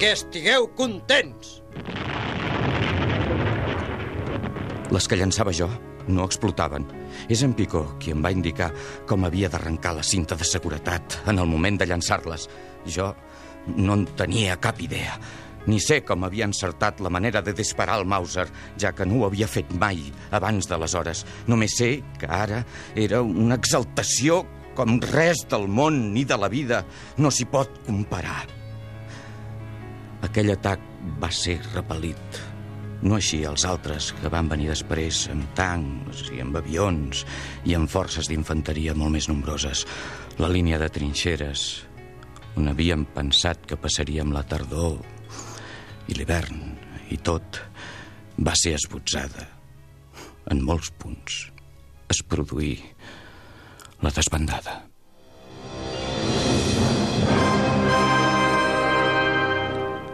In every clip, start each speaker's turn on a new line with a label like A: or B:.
A: perquè estigueu contents.
B: Les que llançava jo no explotaven. És en Picó qui em va indicar com havia d'arrencar la cinta de seguretat en el moment de llançar-les. Jo no en tenia cap idea. Ni sé com havia encertat la manera de disparar el Mauser, ja que no ho havia fet mai abans d'aleshores. Només sé que ara era una exaltació com res del món ni de la vida no s'hi pot comparar. Aquell atac va ser repel·lit no així els altres que van venir després amb tancs i amb avions i amb forces d'infanteria molt més nombroses. La línia de trinxeres, on havíem pensat que passaríem la tardor i l'hivern i tot, va ser esbotzada. En molts punts es produí la desbandada.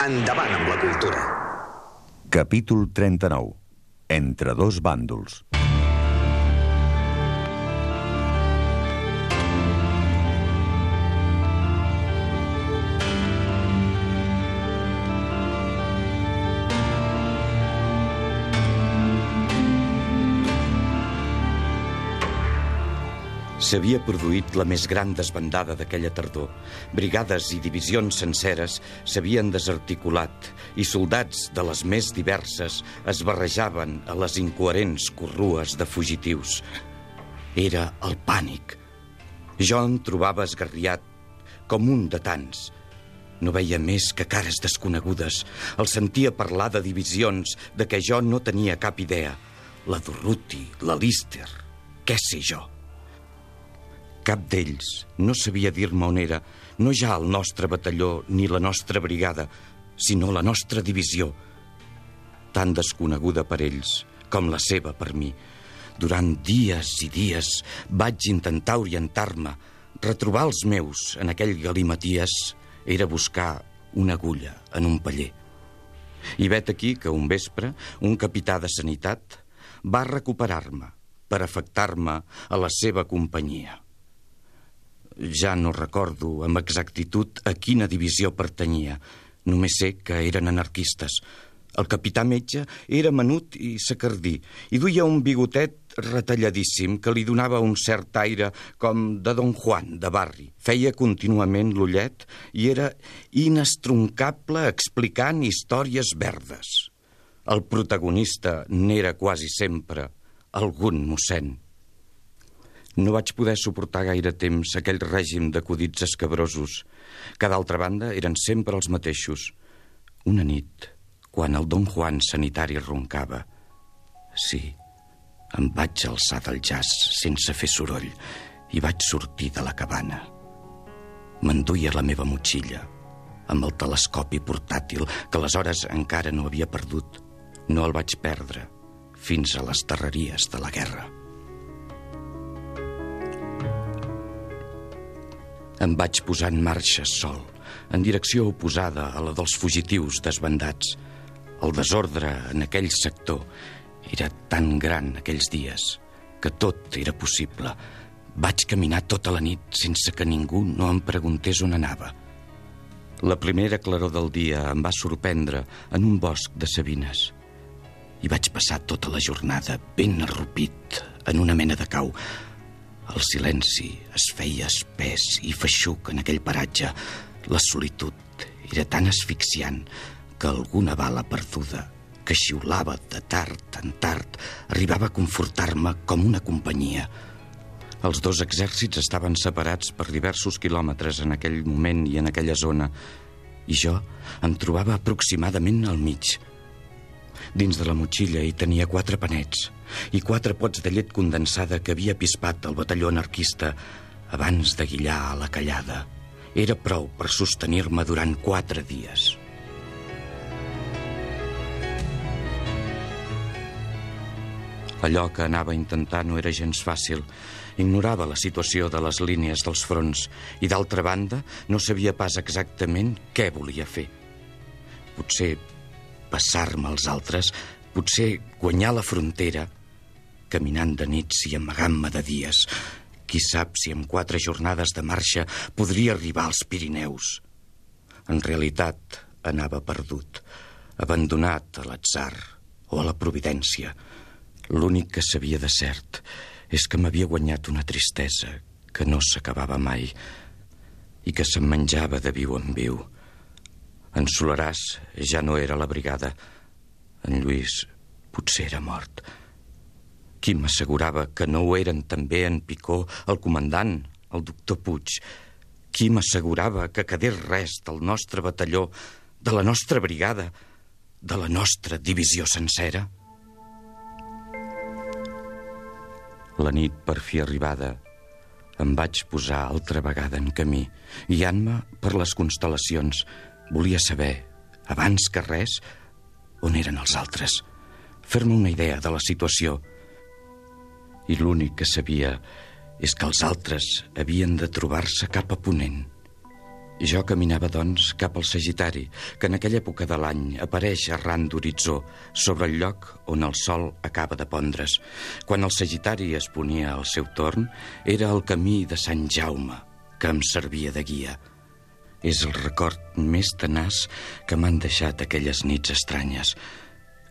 C: Endavant amb la cultura.
D: Capítol 39. Entre dos bàndols.
B: S'havia produït la més gran desbandada d'aquella tardor. Brigades i divisions senceres s'havien desarticulat i soldats de les més diverses es barrejaven a les incoherents corrues de fugitius. Era el pànic. Jo em trobava esgarriat com un de tants. No veia més que cares desconegudes. El sentia parlar de divisions de què jo no tenia cap idea. La Durruti, la Lister, què sé jo. Cap d'ells no sabia dir-me on era, no ja el nostre batalló ni la nostra brigada, sinó la nostra divisió, tan desconeguda per ells com la seva per mi. Durant dies i dies vaig intentar orientar-me, retrobar els meus en aquell galimaties era buscar una agulla en un paller. I vet aquí que un vespre un capità de sanitat va recuperar-me per afectar-me a la seva companyia. Ja no recordo amb exactitud a quina divisió pertanyia. Només sé que eren anarquistes. El capità metge era menut i sacardí i duia un bigotet retalladíssim que li donava un cert aire com de Don Juan de barri. Feia contínuament l'ullet i era inestroncable explicant històries verdes. El protagonista n'era quasi sempre algun mossèn. No vaig poder suportar gaire temps aquell règim d'acudits escabrosos, que d'altra banda eren sempre els mateixos. Una nit, quan el Don Juan sanitari roncava, sí, em vaig alçar del jazz sense fer soroll i vaig sortir de la cabana. M'enduia la meva motxilla, amb el telescopi portàtil que aleshores encara no havia perdut. No el vaig perdre fins a les darreries de la guerra. Em vaig posar en marxa sol, en direcció oposada a la dels fugitius desbandats. El desordre en aquell sector era tan gran aquells dies que tot era possible. Vaig caminar tota la nit sense que ningú no em preguntés on anava. La primera claror del dia em va sorprendre en un bosc de sabines. I vaig passar tota la jornada ben arrupit en una mena de cau. El silenci es feia espès i feixuc en aquell paratge. La solitud era tan asfixiant que alguna bala perduda que xiulava de tard en tard arribava a confortar-me com una companyia. Els dos exèrcits estaven separats per diversos quilòmetres en aquell moment i en aquella zona, i jo em trobava aproximadament al mig. Dins de la motxilla hi tenia quatre panets i quatre pots de llet condensada que havia pispat el batalló anarquista abans de guillar a la callada. Era prou per sostenir-me durant quatre dies. Allò que anava a intentar no era gens fàcil. Ignorava la situació de les línies dels fronts i, d'altra banda, no sabia pas exactament què volia fer. Potser passar-me als altres, potser guanyar la frontera, caminant de nits i amagant-me de dies. Qui sap si en quatre jornades de marxa podria arribar als Pirineus. En realitat, anava perdut, abandonat a l'atzar o a la providència. L'únic que sabia de cert és que m'havia guanyat una tristesa que no s'acabava mai i que se'm menjava de viu en viu. En Solaràs ja no era la brigada. En Lluís potser era mort. Qui m'assegurava que no ho eren també en Picó, el comandant, el doctor Puig? Qui m'assegurava que quedés res del nostre batalló, de la nostra brigada, de la nostra divisió sencera? La nit per fi arribada, em vaig posar altra vegada en camí, guiant-me per les constel·lacions. Volia saber, abans que res, on eren els altres. Fer-me una idea de la situació. I l'únic que sabia és que els altres havien de trobar-se cap a Ponent. Jo caminava, doncs, cap al Sagitari, que en aquella època de l'any apareix arran d'horitzó, sobre el lloc on el sol acaba de pondre's. Quan el Sagitari es ponia al seu torn, era el camí de Sant Jaume, que em servia de guia. És el record més tenaç que m'han deixat aquelles nits estranyes,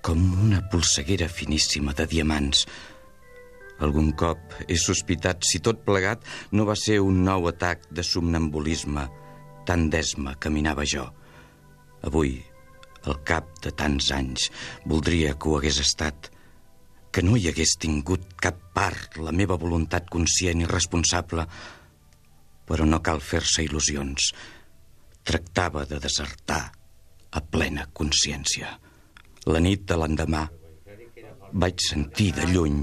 B: com una polseguera finíssima de diamants, algun cop he sospitat si tot plegat no va ser un nou atac de somnambulisme tan d'esma caminava jo. Avui, al cap de tants anys, voldria que ho hagués estat, que no hi hagués tingut cap part la meva voluntat conscient i responsable, però no cal fer-se il·lusions. Tractava de desertar a plena consciència. La nit de l'endemà vaig sentir de lluny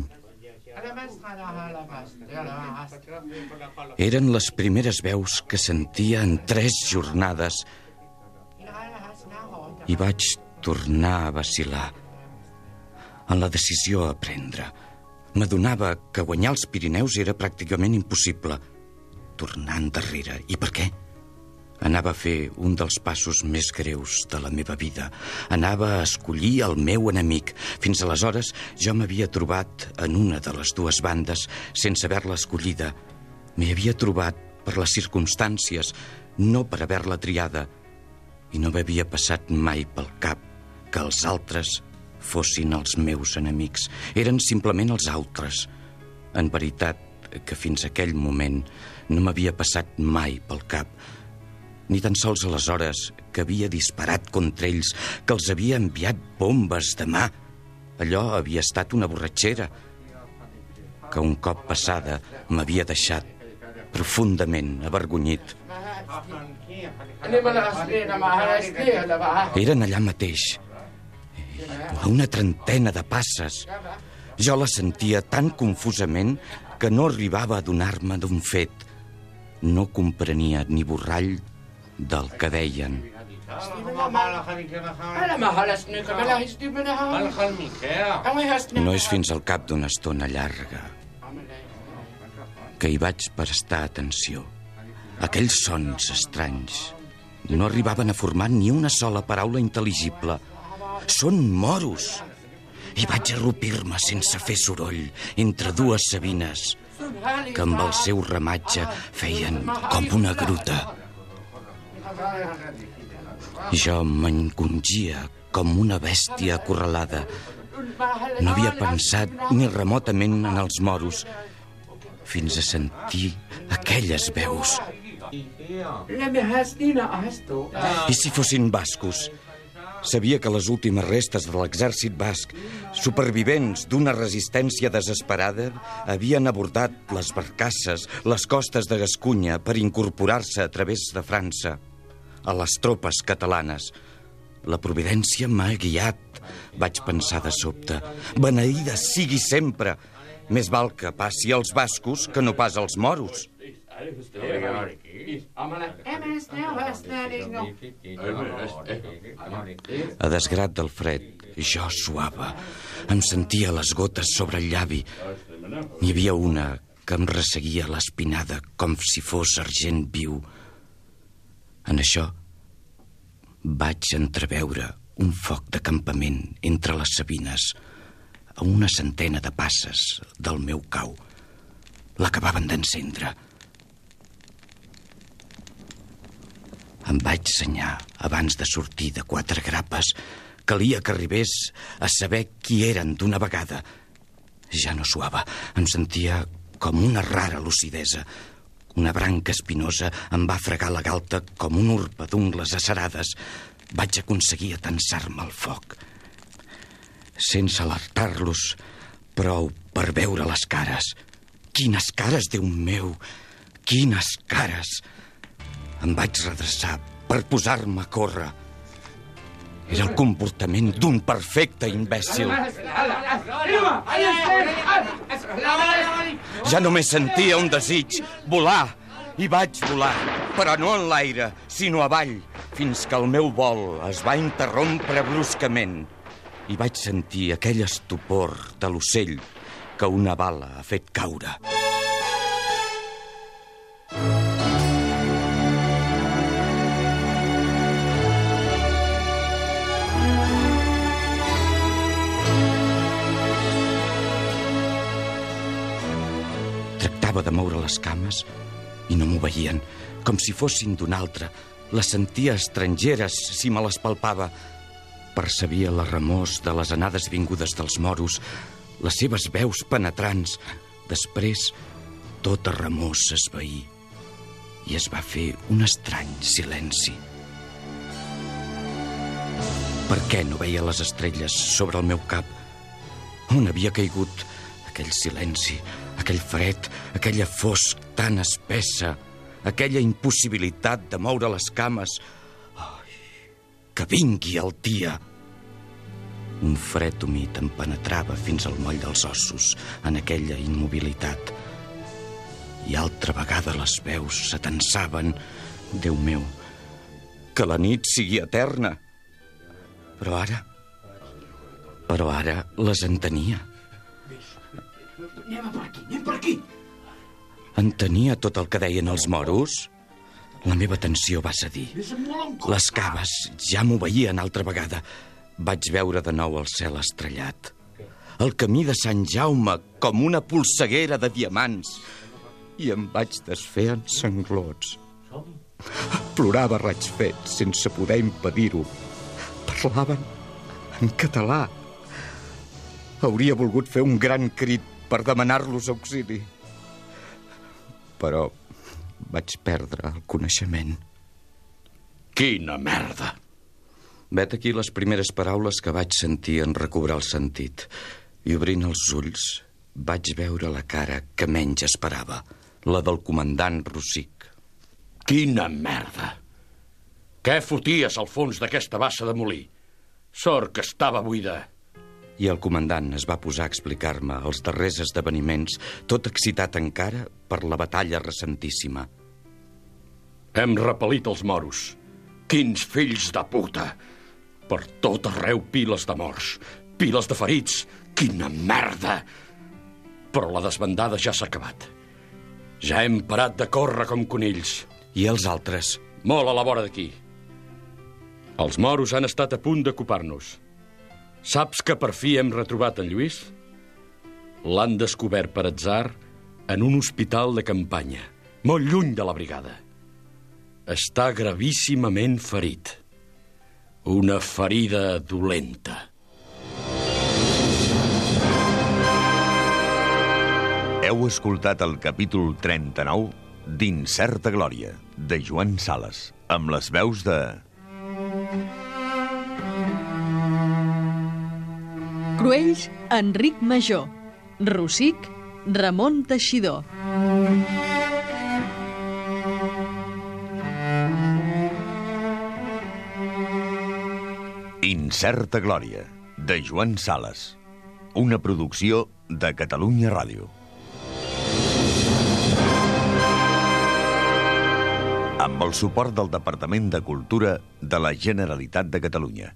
B: eren les primeres veus que sentia en tres jornades i vaig tornar a vacilar en la decisió a prendre. M'adonava que guanyar els Pirineus era pràcticament impossible. Tornar endarrere. I per què? Anava a fer un dels passos més greus de la meva vida. Anava a escollir el meu enemic. Fins aleshores jo m'havia trobat en una de les dues bandes sense haver-la escollida. M'hi havia trobat per les circumstàncies, no per haver-la triada. I no m'havia passat mai pel cap que els altres fossin els meus enemics. Eren simplement els altres. En veritat que fins aquell moment no m'havia passat mai pel cap ni tan sols aleshores que havia disparat contra ells, que els havia enviat bombes de mà. Allò havia estat una borratxera que un cop passada m'havia deixat profundament avergonyit. Eren allà mateix, a una trentena de passes. Jo la sentia tan confusament que no arribava a donar-me d'un fet. No comprenia ni borrall del que deien. No és fins al cap d'una estona llarga que hi vaig prestar atenció. Aquells sons estranys no arribaven a formar ni una sola paraula intel·ligible. són moros. I vaig arrupir-me sense fer soroll entre dues sabines que amb el seu ramatge feien com una gruta. Jo m'encongia com una bèstia acorralada. No havia pensat ni remotament en els moros fins a sentir aquelles veus. I si fossin bascos? Sabia que les últimes restes de l'exèrcit basc, supervivents d'una resistència desesperada, havien abordat les barcasses, les costes de Gascunya per incorporar-se a través de França a les tropes catalanes. La providència m'ha guiat, vaig pensar de sobte. Beneïda sigui sempre. Més val que passi als bascos que no pas als moros. A desgrat del fred, jo suava. Em sentia les gotes sobre el llavi. N'hi havia una que em resseguia l'espinada com si fos argent viu. En això vaig entreveure un foc de campament entre les sabines a una centena de passes del meu cau. L'acabaven d'encendre. Em vaig senyar abans de sortir de quatre grapes. Calia que arribés a saber qui eren d'una vegada. Ja no suava. Em sentia com una rara lucidesa. Una branca espinosa em va fregar la galta com un urpa d'ungles acerades. Vaig aconseguir atensar-me al foc. Sense alertar-los, prou per veure les cares. Quines cares, Déu meu! Quines cares! Em vaig redreçar per posar-me a córrer. Era el comportament d'un perfecte imbècil. Ja només sentia un desig, volar. I vaig volar, però no en l'aire, sinó avall, fins que el meu vol es va interrompre bruscament. I vaig sentir aquell estupor de l'ocell que una bala ha fet caure. De moure les cames i no m'ho veien, com si fossin d'un altre. Les sentia estrangeres si me les palpava. Percebia la remors de les anades vingudes dels moros, les seves veus penetrants. Després, tota remor s'esvaí i es va fer un estrany silenci. Per què no veia les estrelles sobre el meu cap? On havia caigut aquell silenci, aquell fred, aquella fosc tan espessa, aquella impossibilitat de moure les cames. Ai, que vingui el dia! Un fred humit em penetrava fins al moll dels ossos en aquella immobilitat. I altra vegada les veus s'atensaven. Déu meu, que la nit sigui eterna. Però ara... Però ara les entenia.
E: Anem per aquí, anem per aquí.
B: Entenia tot el que deien els moros? La meva atenció va cedir. Les caves ja m'ho veien altra vegada. Vaig veure de nou el cel estrellat. El camí de Sant Jaume com una polseguera de diamants. I em vaig desfer en sanglots. Plorava raig fet sense poder impedir-ho. Parlaven en català. Hauria volgut fer un gran crit per demanar-los auxili. Però vaig perdre el coneixement.
E: Quina merda!
B: Vet aquí les primeres paraules que vaig sentir en recobrar el sentit. I obrint els ulls, vaig veure la cara que menys esperava, la del comandant Rossic.
E: Quina merda! Què foties al fons d'aquesta bassa de molí? Sort que estava buida.
B: I el comandant es va posar a explicar-me els darrers esdeveniments, tot excitat encara per la batalla recentíssima.
E: Hem repel·lit els moros. Quins fills de puta! Per tot arreu piles de morts, piles de ferits. Quina merda! Però la desbandada ja s'ha acabat. Ja hem parat de córrer com conills.
B: I els altres?
E: Molt a la vora d'aquí. Els moros han estat a punt d'ocupar-nos. Saps que per fi hem retrobat en Lluís? L'han descobert per atzar en un hospital de campanya, molt lluny de la brigada. Està gravíssimament ferit. Una ferida dolenta.
D: Heu escoltat el capítol 39 d'Incerta Glòria, de Joan Sales, amb les veus de...
F: Cruells, Enric Major. Rossic, Ramon Teixidor.
D: Incerta Glòria, de Joan Sales. Una producció de Catalunya Ràdio. Amb el suport del Departament de Cultura de la Generalitat de Catalunya.